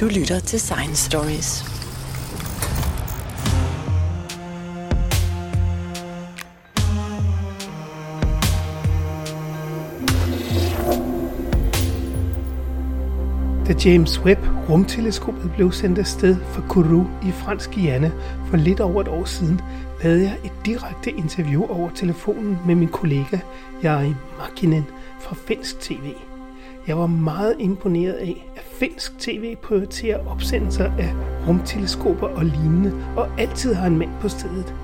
Du lytter til Science Stories. Da James Webb rumteleskopet blev sendt afsted fra Kourou i fransk Guyana for lidt over et år siden, lavede jeg et direkte interview over telefonen med min kollega Jari Makinen fra Finsk TV. Jeg var meget imponeret af, Finsk TV prioriterer opsendelser af rumteleskoper og lignende, og altid har en mand på stedet.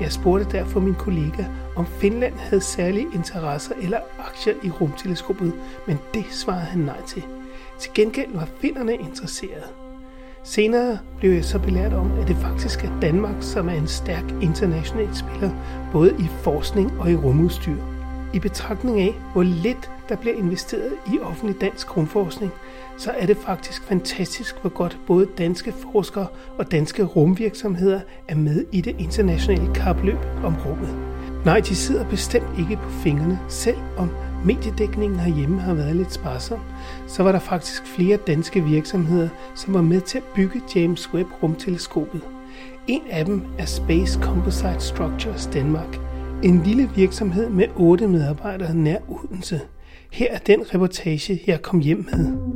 Jeg spurgte derfor min kollega, om Finland havde særlige interesser eller aktier i rumteleskopet, men det svarede han nej til. Til gengæld var finnerne interesserede. Senere blev jeg så belært om, at det faktisk er Danmark, som er en stærk international spiller, både i forskning og i rumudstyr. I betragtning af, hvor lidt der bliver investeret i offentlig dansk rumforskning, så er det faktisk fantastisk, hvor godt både danske forskere og danske rumvirksomheder er med i det internationale kapløb om rummet. Nej, de sidder bestemt ikke på fingrene, selv om mediedækningen herhjemme har været lidt sparsom, så var der faktisk flere danske virksomheder, som var med til at bygge James Webb rumteleskopet. En af dem er Space Composite Structures Danmark, en lille virksomhed med otte medarbejdere nær Odense. Her er den reportage, jeg kom hjem med.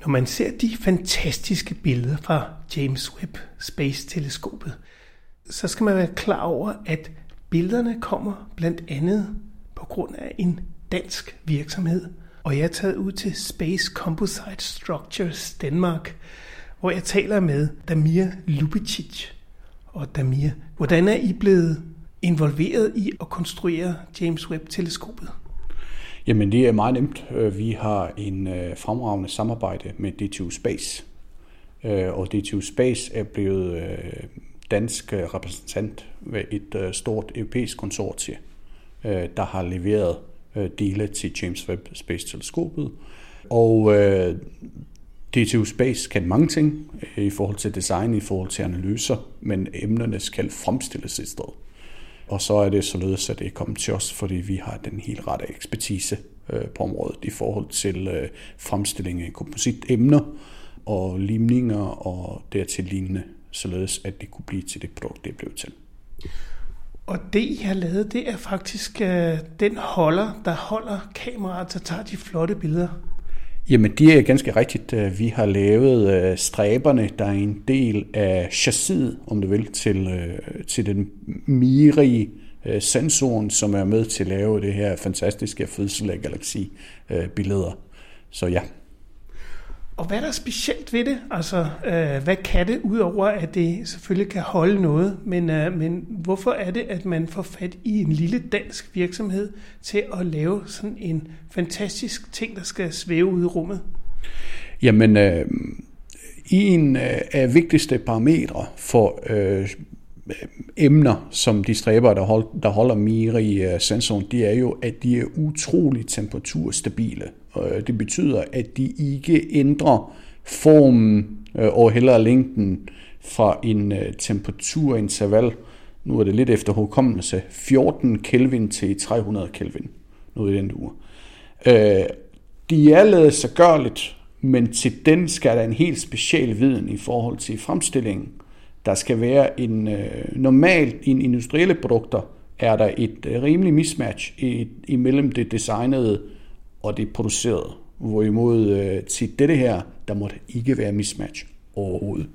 Når man ser de fantastiske billeder fra James Webb Space-teleskopet, så skal man være klar over, at billederne kommer blandt andet på grund af en dansk virksomhed. Og jeg er taget ud til Space Composite Structures Danmark, hvor jeg taler med Damir Lubicic. Og Damir, hvordan er I blevet involveret i at konstruere James Webb-teleskopet? Jamen det er meget nemt. Øh, vi har en øh, fremragende samarbejde med DTU Space. Øh, og DTU Space er blevet dansk repræsentant ved et stort europæisk konsortie, der har leveret dele til James Webb Space Teleskopet. Og DTU Space kan mange ting i forhold til design, i forhold til analyser, men emnerne skal fremstilles et sted. Og så er det således, at det er kommet til os, fordi vi har den helt rette ekspertise øh, på området i forhold til øh, fremstilling af kompositemner og limninger og dertil lignende således at det kunne blive til det produkt, det blev til. Og det, I har lavet, det er faktisk øh, den holder, der holder kameraet, der tager de flotte billeder. Jamen, det er ganske rigtigt. Øh, vi har lavet øh, stræberne, der er en del af chassiset, om du vil, til, øh, til den mirige uh, sensoren, som er med til at lave det her fantastiske fødsel af galaxi-billeder. Så ja, og hvad er der specielt ved det? Altså, øh, hvad kan det, udover at det selvfølgelig kan holde noget, men, øh, men hvorfor er det, at man får fat i en lille dansk virksomhed til at lave sådan en fantastisk ting, der skal svæve ud i rummet? Jamen, øh, en øh, af vigtigste parametre for øh, Øh, emner, som de stræber, der, hold, der holder Miri øh, sensoren, det er jo, at de er utroligt temperaturstabile. Øh, det betyder, at de ikke ændrer formen og heller længden fra en temperaturinterval, nu er det lidt efter hukommelse, 14 Kelvin til 300 Kelvin, nu i den uge. De er lavet så gørligt, men til den skal der en helt speciel viden i forhold til fremstillingen. Der skal være en øh, normalt i industrielle produkter er der et øh, rimelig mismatch i, imellem det designede og det producerede. Hvorimod øh, til dette her, der må ikke være mismatch overhovedet.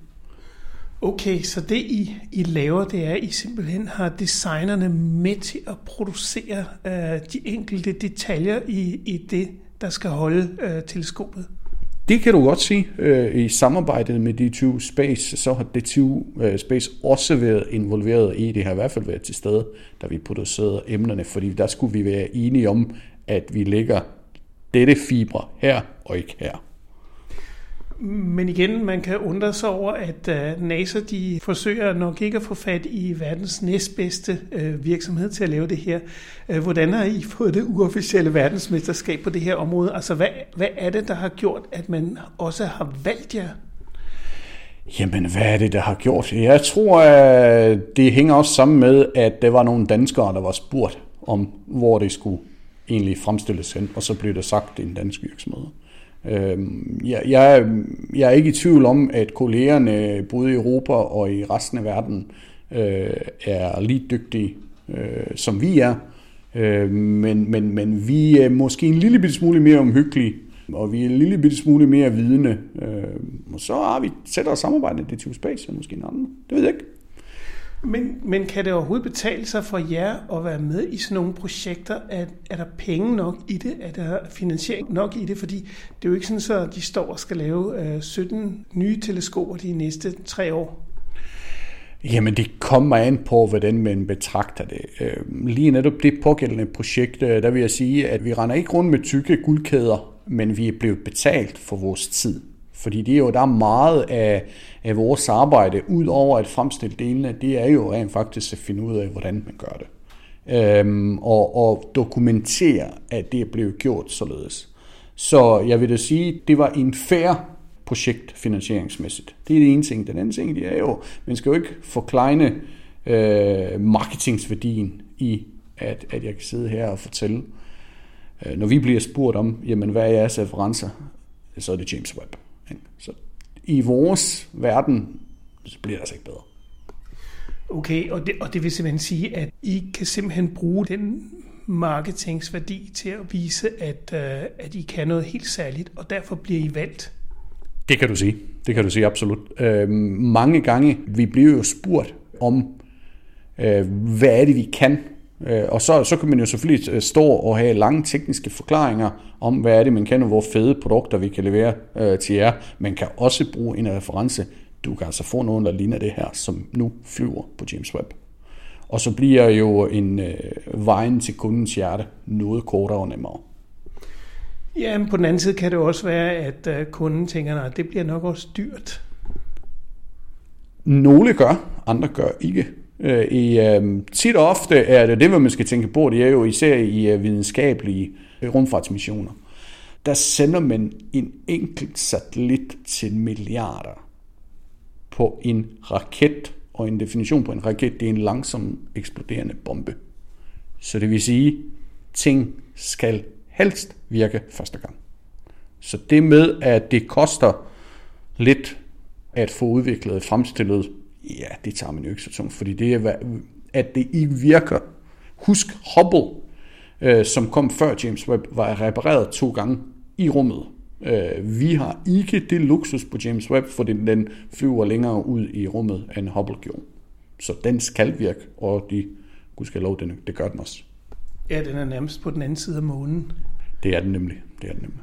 Okay, så det I, I laver, det er, at I simpelthen har designerne med til at producere øh, de enkelte detaljer i, i det, der skal holde øh, teleskopet? Det kan du godt sige. Øh, I samarbejdet med DTU Space, så har DTU øh, Space også været involveret i, det har i hvert fald været til stede, da vi producerede emnerne, fordi der skulle vi være enige om, at vi lægger dette fibre her og ikke her. Men igen, man kan undre sig over, at øh, NASA de forsøger nok ikke at få fat i verdens næstbedste øh, virksomhed til at lave det her. Øh, hvordan har I fået det uofficielle verdensmesterskab på det her område? Altså, hvad, hvad er det, der har gjort, at man også har valgt jer? Jamen, hvad er det, der har gjort? Jeg tror, at det hænger også sammen med, at der var nogle danskere, der var spurgt om, hvor det skulle egentlig fremstilles hen, og så blev det sagt, det er en dansk virksomhed. Øhm, jeg, jeg, jeg er ikke i tvivl om, at kollegerne både i Europa og i resten af verden øh, er lige dygtige, øh, som vi er. Øh, men, men, men vi er måske en lille bitte smule mere omhyggelige, og vi er en lille bitte smule mere vidende. Øh, og så har vi tættere samarbejde med DTU Space end måske en anden. Det ved jeg ikke. Men, men kan det overhovedet betale sig for jer at være med i sådan nogle projekter? Er, er der penge nok i det? Er der finansiering nok i det? Fordi det er jo ikke sådan, at de står og skal lave øh, 17 nye teleskoper de næste tre år. Jamen, det kommer an på, hvordan man betragter det. Øh, lige netop det pågældende projekt, øh, der vil jeg sige, at vi render ikke rundt med tykke guldkæder, men vi er blevet betalt for vores tid. Fordi det er jo, der er meget af, af vores arbejde, ud over at fremstille delene, det er jo rent faktisk at finde ud af, hvordan man gør det. Øhm, og, og dokumentere, at det er blevet gjort således. Så jeg vil da sige, det var en fair projekt finansieringsmæssigt. Det er det ene ting. Den anden ting, det er jo, man skal jo ikke forklejne øh, marketingsværdien i, at, at jeg kan sidde her og fortælle, øh, når vi bliver spurgt om, jamen hvad er jeres referencer, så er det James Webb. Så i vores verden, så bliver det altså ikke bedre. Okay, og det, og det vil simpelthen sige, at I kan simpelthen bruge den marketingsværdi til at vise, at, uh, at I kan noget helt særligt, og derfor bliver I valgt. Det kan du sige. Det kan du sige, absolut. Øh, mange gange, vi bliver jo spurgt om, øh, hvad er det, vi kan Øh, og så, så kan man jo selvfølgelig øh, stå og have lange tekniske forklaringer om, hvad er det, man kan, og hvor fede produkter vi kan levere øh, til jer. Man kan også bruge en reference. Du kan altså få nogen, der ligner det her, som nu flyver på James Webb. Og så bliver jo en øh, vejen til kundens hjerte noget kortere og nemmere. Ja, men på den anden side kan det også være, at øh, kunden tænker, at det bliver nok også dyrt. Nogle gør, andre gør ikke. Øh, I, øh, tit og ofte er det det, man skal tænke på, det er jo især i øh, videnskabelige øh, rumfartsmissioner. Der sender man en enkelt satellit til milliarder på en raket, og en definition på en raket, det er en langsom eksploderende bombe. Så det vil sige, ting skal helst virke første gang. Så det med, at det koster lidt at få udviklet fremstillet ja, det tager man jo ikke så tungt, fordi det er, at det ikke virker. Husk Hubble, øh, som kom før James Webb, var repareret to gange i rummet. Øh, vi har ikke det luksus på James Webb, fordi den flyver længere ud i rummet, end Hubble gjorde. Så den skal virke, og de, gud skal lov, den, det gør den også. Ja, den er nærmest på den anden side af månen. Det er den nemlig. Det er den nemlig.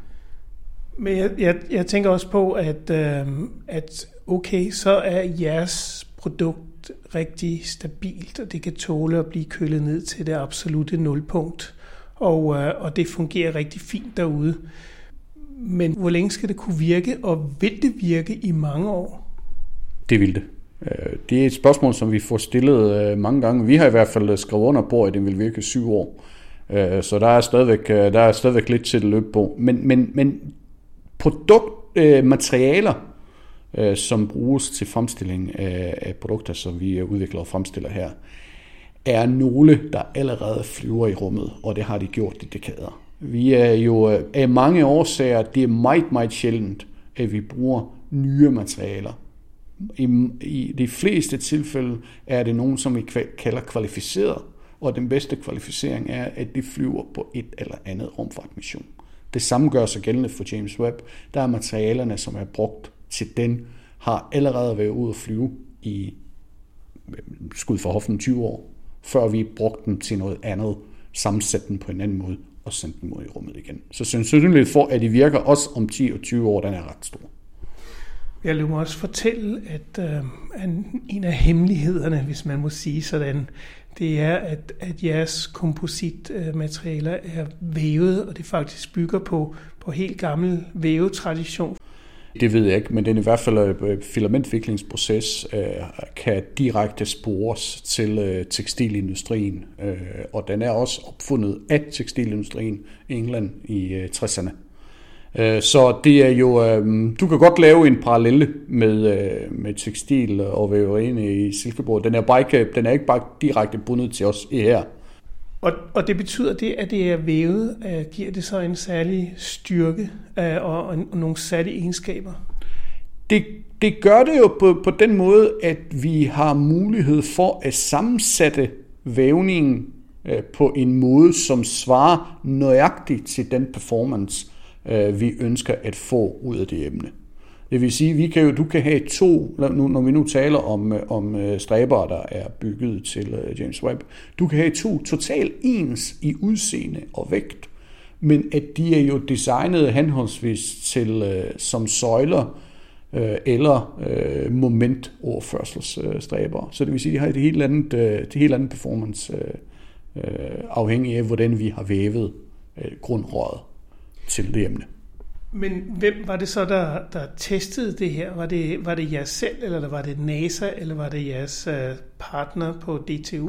Men jeg, jeg, jeg tænker også på, at, øh, at okay, så er jeres produkt rigtig stabilt, og det kan tåle at blive kølet ned til det absolute nulpunkt. Og, øh, og det fungerer rigtig fint derude. Men hvor længe skal det kunne virke, og vil det virke i mange år? Det vil det. Øh, det er et spørgsmål, som vi får stillet øh, mange gange. Vi har i hvert fald øh, skrevet under på, at det vil virke syv år. Så der er stadigvæk, der er stadigvæk lidt til at løbe på. Men, men, men produktmaterialer, øh, som bruges til fremstilling af, af produkter, som vi udvikler og fremstiller her, er nogle, der allerede flyver i rummet, og det har de gjort i dekader. Vi er jo øh, af mange årsager, det er meget, meget sjældent, at vi bruger nye materialer. I, I de fleste tilfælde er det nogen, som vi kalder kvalificeret, og den bedste kvalificering er, at de flyver på et eller andet rumfartmission. Det samme gør sig gældende for James Webb. Der er materialerne, som er brugt til den, har allerede været ude at flyve i skud for hoften 20 år, før vi brugte den til noget andet, sammensætte den på en anden måde og sendte den ud i rummet igen. Så sandsynligheden for, at de virker også om 10 og 20 år, den er ret stor. Jeg vil også fortælle, at øh, en af hemmelighederne, hvis man må sige sådan, det er, at, at jeres kompositmaterialer er vævet, og det faktisk bygger på, på helt gammel vævetradition. Det ved jeg ikke, men den i hvert fald øh, filamentviklingsproces øh, kan direkte spores til øh, tekstilindustrien, øh, og den er også opfundet af tekstilindustrien i England i øh, 60'erne. Så det er jo, du kan godt lave en parallelle med, med tekstil og væverine i Silkeborg. Den er, bare ikke, den er ikke bare direkte bundet til os her. Og, og det betyder det, at det er vævet, uh, giver det så en særlig styrke uh, og, og, og nogle særlige egenskaber? Det, det gør det jo på, på den måde, at vi har mulighed for at sammensætte vævningen uh, på en måde, som svarer nøjagtigt til den performance, uh, vi ønsker at få ud af det emne. Det vil sige, vi kan jo, du kan have to, når vi nu taler om, øh, om øh, stræbere, stræber, der er bygget til øh, James Webb, du kan have to totalt ens i udseende og vægt, men at de er jo designet henholdsvis til som søjler eller momentoverførselsstræber. Så det vil sige, at de har et helt andet, et helt andet performance afhængig af, hvordan vi har vævet grundrøret til det emne. Men hvem var det så, der, der testede det her? Var det, var det jer selv, eller var det NASA, eller var det jeres øh, partner på DTU?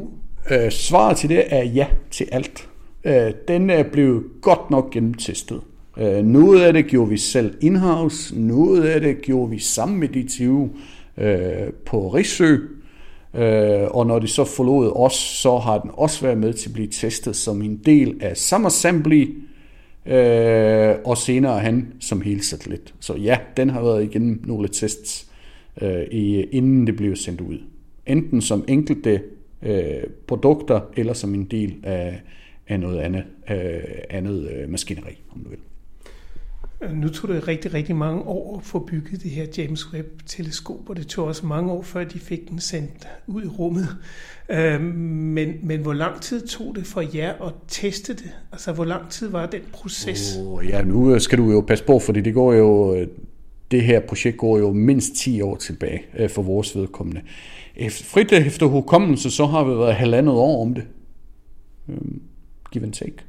Øh, svaret til det er ja til alt. Øh, den øh, er blevet godt nok gennemtestet. Øh, noget af det gjorde vi selv in-house, noget af det gjorde vi sammen med DTU øh, på Rigsø, øh, og når de så forlod os, så har den også været med til at blive testet som en del af Summer Assembly, øh, og senere han som helsatellit. Så ja, den har været igennem nogle tests, øh, i, inden det blev sendt ud. Enten som enkelte øh, produkter, eller som en del af, af noget andet, øh, andet øh, maskineri, om du vil. Nu tog det rigtig, rigtig mange år at få bygget det her James Webb-teleskop, og det tog også mange år, før de fik den sendt ud i rummet. Øh, men, men hvor lang tid tog det for jer at teste det? Altså, hvor lang tid var den proces? Oh, ja, nu øh, skal du jo passe på, fordi det går jo, øh, det her projekt går jo mindst 10 år tilbage øh, for vores vedkommende. Frit efter hukommelse, så har vi været halvandet år om det. Øhm, give and take.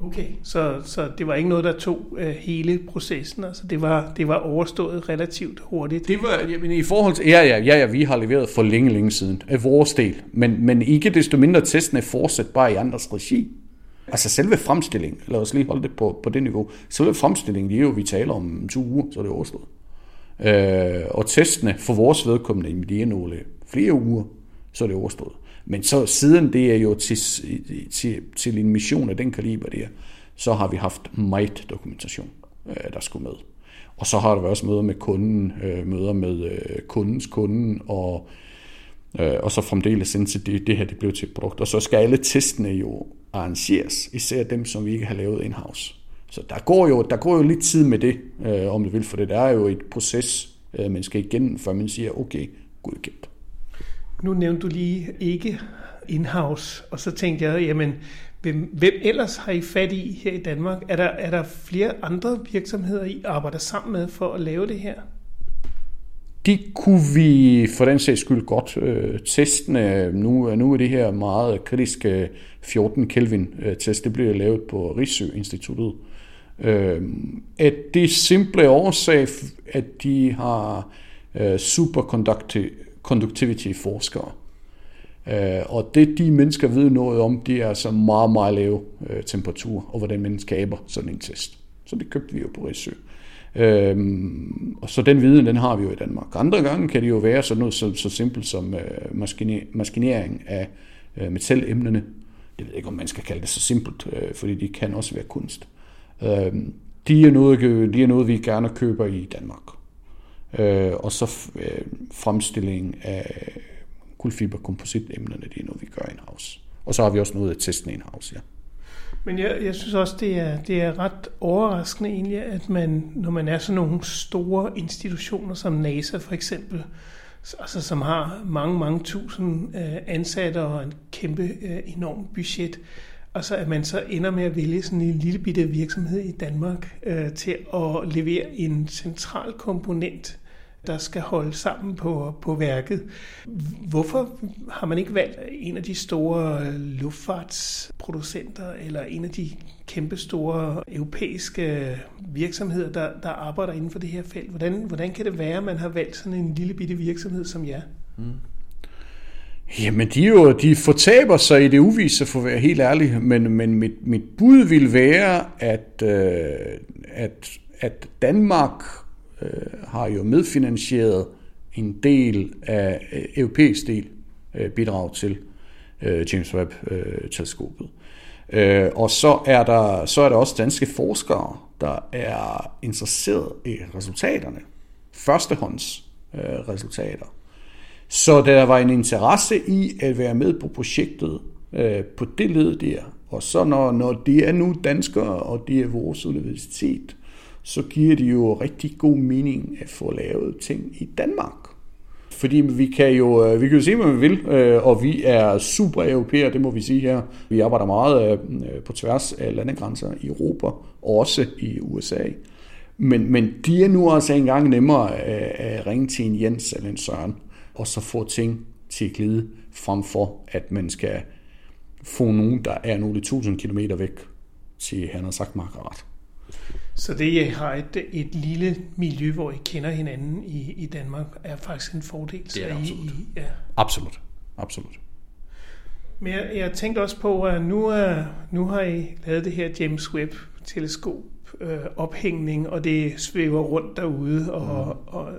Okay, så, så det var ikke noget, der tog uh, hele processen, altså det var, det var overstået relativt hurtigt? Det var, jamen i forhold til, ja, ja, ja, ja, vi har leveret for længe, længe siden, af vores del, men, men ikke desto mindre testen er fortsat bare i andres regi. Altså selve fremstillingen, lad os lige holde det på, på det niveau, selve fremstillingen, det er jo, vi taler om to uger, så er det overstået. Øh, og testene for vores vedkommende, de er nogle flere uger, så er det overstået. Men så siden det er jo til, til, til en mission af den kaliber der, så har vi haft meget dokumentation, øh, der skulle med. Og så har der været også møder med kunden, øh, møder med øh, kundens kunden, og, og så fremdeles indtil det, det her det blev til et produkt. Og så skal alle testene jo arrangeres, især dem, som vi ikke har lavet in-house. Så der går jo, der går jo lidt tid med det, om du vil, for det der er jo et proces, man skal igennem, før man siger, okay, godkendt. Nu nævnte du lige ikke in-house, og så tænkte jeg, jamen, hvem, hvem ellers har I fat i her i Danmark? Er der, er der flere andre virksomheder, I arbejder sammen med for at lave det her? De kunne vi for den sags skyld godt øh, teste. Nu, nu er det her meget kritiske 14 Kelvin øh, test, det bliver lavet på Rigsø Instituttet. Øh, at det simple årsag, at de har øh, superconductive conductivity-forskere. Øh, og det de mennesker ved noget om, det er altså meget, meget lave øh, temperaturer, temperatur, og hvordan man skaber sådan en test. Så det købte vi jo på Rigsø. Øhm, og så den viden, den har vi jo i Danmark. Andre gange kan det jo være sådan noget så, så simpelt som øh, maskinering af øh, metalemnerne. Det ved jeg ikke, om man skal kalde det så simpelt, øh, fordi det kan også være kunst. Øhm, de, er noget, de er noget, vi gerne køber i Danmark øh, og så øh, fremstilling af kulfiberkompositemnerne, det er noget, vi gør in-house. Og så har vi også noget af testen in-house, ja. Men jeg, jeg synes også, det er, det er ret overraskende egentlig, at man, når man er sådan nogle store institutioner som NASA for eksempel, altså som har mange, mange tusind øh, ansatte og en kæmpe øh, enorm budget, og så at man så ender med at vælge sådan en lille bitte virksomhed i Danmark øh, til at levere en central komponent der skal holde sammen på, på værket. Hvorfor har man ikke valgt en af de store luftfartsproducenter eller en af de kæmpe store europæiske virksomheder, der, der arbejder inden for det her felt? Hvordan, hvordan kan det være, at man har valgt sådan en lille bitte virksomhed som jer? Mm. Jamen, de, jo, de fortaber sig i det uvise, for at være helt ærlig, men, men mit, mit bud vil være, at, øh, at, at Danmark øh, har jo medfinansieret en del af øh, europæisk del øh, bidrag til øh, James Webb-teleskopet. Øh, øh, og så er, der, så er der også danske forskere, der er interesseret i resultaterne. Førstehånds øh, resultater. Så der var en interesse i at være med på projektet øh, på det led der. Og så når, når det er nu danskere, og det er vores universitet, så giver det jo rigtig god mening at få lavet ting i Danmark. Fordi vi kan jo, øh, vi kan jo se, hvad vi vil, øh, og vi er super europæere, det må vi sige her. Vi arbejder meget øh, på tværs af landegrænser i Europa, og også i USA. Men, men de er nu også engang nemmere at ringe til en Jens eller en Søren, og så få ting til at glide, frem for at man skal få nogen, der er nogle tusind kilometer væk til, han har sagt, markeret. Så det, I har et, et lille miljø, hvor I kender hinanden i, i Danmark, er faktisk en fordel. Det er absolut. I, ja. Absolut. Absolut. Men jeg, jeg tænkte også på, at nu, er, nu har I lavet det her James Webb-teleskop øh, ophængning, og det svæver rundt derude. Og, mm. og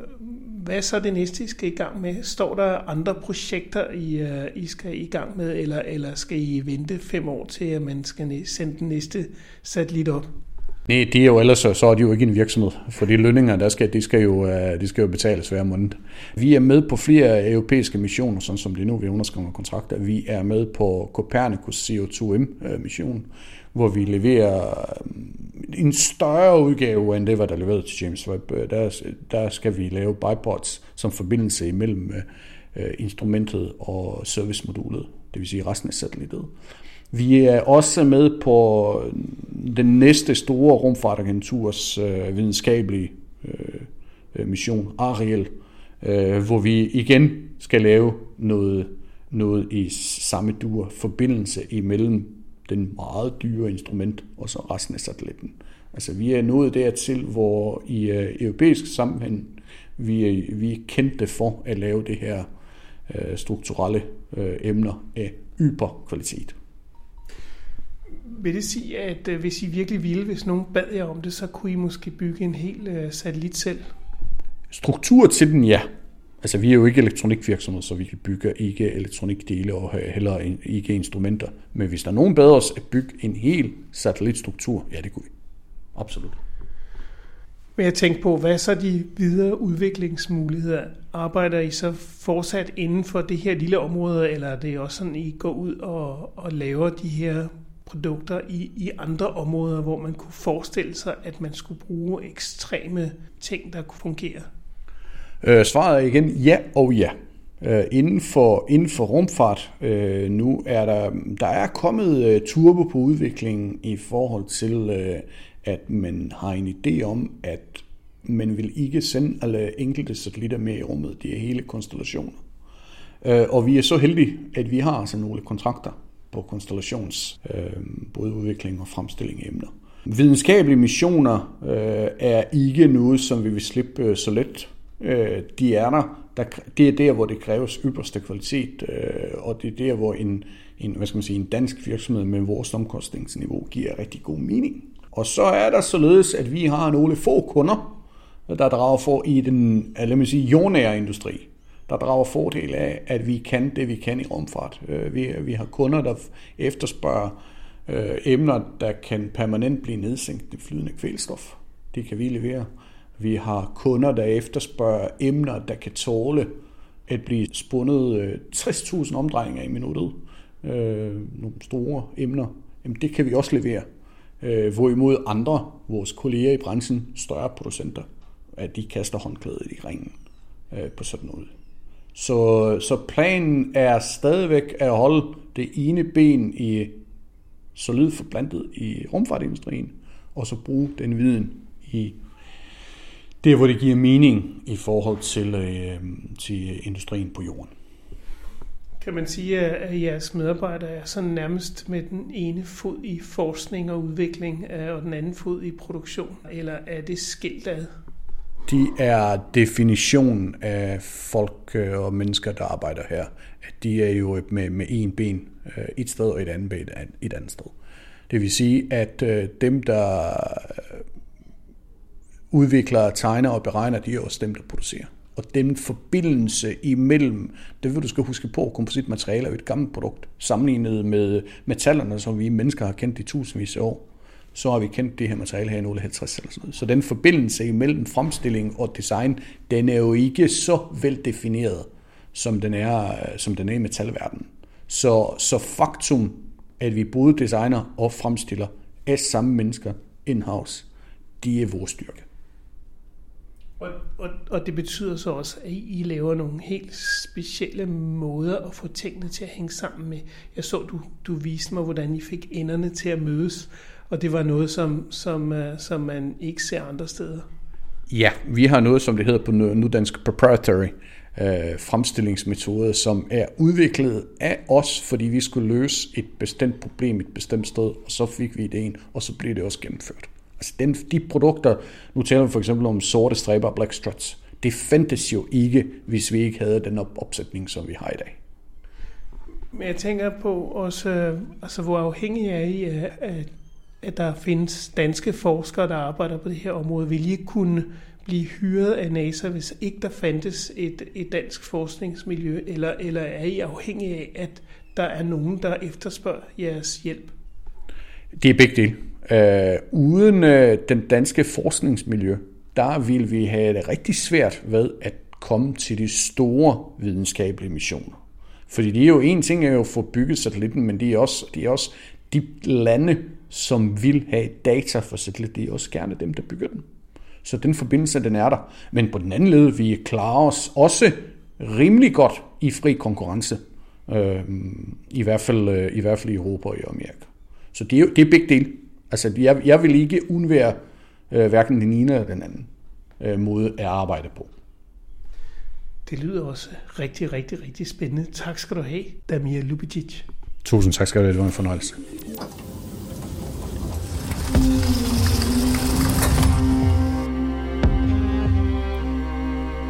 hvad så det næste, I skal i gang med? Står der andre projekter, I, uh, I skal i gang med, eller, eller skal I vente fem år til, at man skal sende den næste satellit op? Nej, de er jo ellers, så er de jo ikke en virksomhed, for de lønninger, der skal, de, skal jo, øh, de skal jo betales hver måned. Vi er med på flere europæiske missioner, sådan som det nu, vi underskriver kontrakter. Vi er med på Copernicus CO2M-mission, øh, hvor vi leverer øh, en større udgave end det, hvad der er leveret til James Webb. Der, der skal vi lave bipods som forbindelse imellem instrumentet og servicemodulet, det vil sige resten af satellittet. Vi er også med på den næste store rumfartagenturs øh, videnskabelige øh, øh, mission, Ariel, øh, hvor vi igen skal lave noget, noget i samme dur, forbindelse imellem den meget dyre instrument og så resten af satellitten. Altså vi er nået dertil, hvor i øh, europæisk sammenhæng vi øh, vi er kendte for at lave det her øh, strukturelle øh, emner af yber kvalitet. Vil det sige, at øh, hvis I virkelig ville, hvis nogen bad jer om det, så kunne I måske bygge en hel øh, satellit selv? Struktur til den, ja. Altså, vi er jo ikke elektronikvirksomhed, så vi bygger ikke elektronikdele og heller ikke instrumenter. Men hvis der er nogen bad os at bygge en hel satellitstruktur, ja, det kunne vi. Absolut. Men jeg tænkte på, hvad så de videre udviklingsmuligheder? Arbejder I så fortsat inden for det her lille område, eller er det også sådan, I går ud og, og laver de her produkter i, i andre områder, hvor man kunne forestille sig, at man skulle bruge ekstreme ting, der kunne fungere? Øh, svaret er igen ja og ja. Øh, inden, for, inden for rumfart øh, nu er der, der er kommet øh, turbo på udviklingen i forhold til, øh, at man har en idé om, at man vil ikke sende alle enkelte satellitter med i rummet. Det er hele konstellationer. Øh, og vi er så heldige, at vi har altså nogle kontrakter på konstellations, øh, både udvikling og fremstilling af emner. Videnskabelige missioner øh, er ikke noget, som vi vil slippe øh, så let. Øh, de er der. der. Det er der, hvor det kræves ypperste kvalitet, øh, og det er der, hvor en, en, hvad skal man sige, en dansk virksomhed med vores omkostningsniveau giver rigtig god mening. Og så er der således, at vi har nogle få kunder, der drager for i den, øh, lad mig sige, jordnære industri der drager fordel af, at vi kan det, vi kan i rumfart. Øh, vi, vi har kunder, der efterspørger øh, emner, der kan permanent blive nedsænket i flydende kvælstof. Det kan vi levere. Vi har kunder, der efterspørger emner, der kan tåle at blive spundet øh, 60.000 omdrejninger i minuttet. Øh, nogle store emner. Jamen, det kan vi også levere. Øh, hvorimod andre, vores kolleger i branchen, større producenter, at de kaster håndklædet i ringen øh, på sådan noget. Så, så planen er stadigvæk at holde det ene ben i solid forplantet i rumfartindustrien, og så bruge den viden i det, hvor det giver mening i forhold til, øh, til industrien på jorden. Kan man sige, at jeres medarbejdere er sådan nærmest med den ene fod i forskning og udvikling, øh, og den anden fod i produktion, eller er det skilt ad? De er definitionen af folk øh, og mennesker, der arbejder her. At de er jo med, med en ben øh, et sted og et andet ben et andet sted. Det vil sige, at øh, dem, der udvikler, tegner og beregner, de er også dem, der producerer. Og den forbindelse imellem, det vil du skal huske på, kompositmateriale er jo et gammelt produkt, sammenlignet med metallerne, som vi mennesker har kendt i tusindvis af år så har vi kendt det her materiale her i 050 eller sådan noget. Så den forbindelse imellem fremstilling og design, den er jo ikke så veldefineret, som den er, øh, som den er i metalverdenen. Så, så faktum, at vi både designer og fremstiller af samme mennesker in-house, de er vores styrke. Og, og, og det betyder så også, at I laver nogle helt specielle måder at få tingene til at hænge sammen med. Jeg så, du, du viste mig, hvordan I fik enderne til at mødes, og det var noget, som, som, uh, som man ikke ser andre steder. Ja, vi har noget, som det hedder på nudansk proprietary øh, fremstillingsmetode, som er udviklet af os, fordi vi skulle løse et bestemt problem et bestemt sted, og så fik vi ideen, og så blev det også gennemført. Altså den, de produkter, nu taler vi for eksempel om sorte striber og black struts, det fandtes jo ikke, hvis vi ikke havde den opsætning, som vi har i dag. Men jeg tænker på også, altså hvor afhængig er I af, at der findes danske forskere, der arbejder på det her område. Vil ikke kunne blive hyret af NASA, hvis ikke der fandtes et, et dansk forskningsmiljø, eller, eller er I afhængige af, at der er nogen, der efterspørger jeres hjælp? Det er begge dele. Øh, uden øh, den danske forskningsmiljø, der vil vi have det rigtig svært ved at komme til de store videnskabelige missioner. Fordi det er jo en ting er jo at få bygget satellitten, men det er også, det er også de lande, som vil have data for satellitten, det er også gerne dem, der bygger den. Så den forbindelse, den er der. Men på den anden led, vi klarer os også rimelig godt i fri konkurrence. Øh, i, hvert fald, øh, I hvert fald i Europa og i Amerika. Så det er, det er begge dele. Altså, jeg, jeg vil ikke undvære øh, hverken den ene eller den anden øh, måde at arbejde på. Det lyder også rigtig, rigtig, rigtig spændende. Tak skal du have, Damir Lubicic. Tusind tak skal du have. Det var en fornøjelse.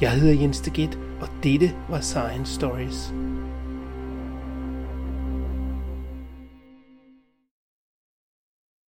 Jeg hedder Jens Deget, og dette var Science Stories.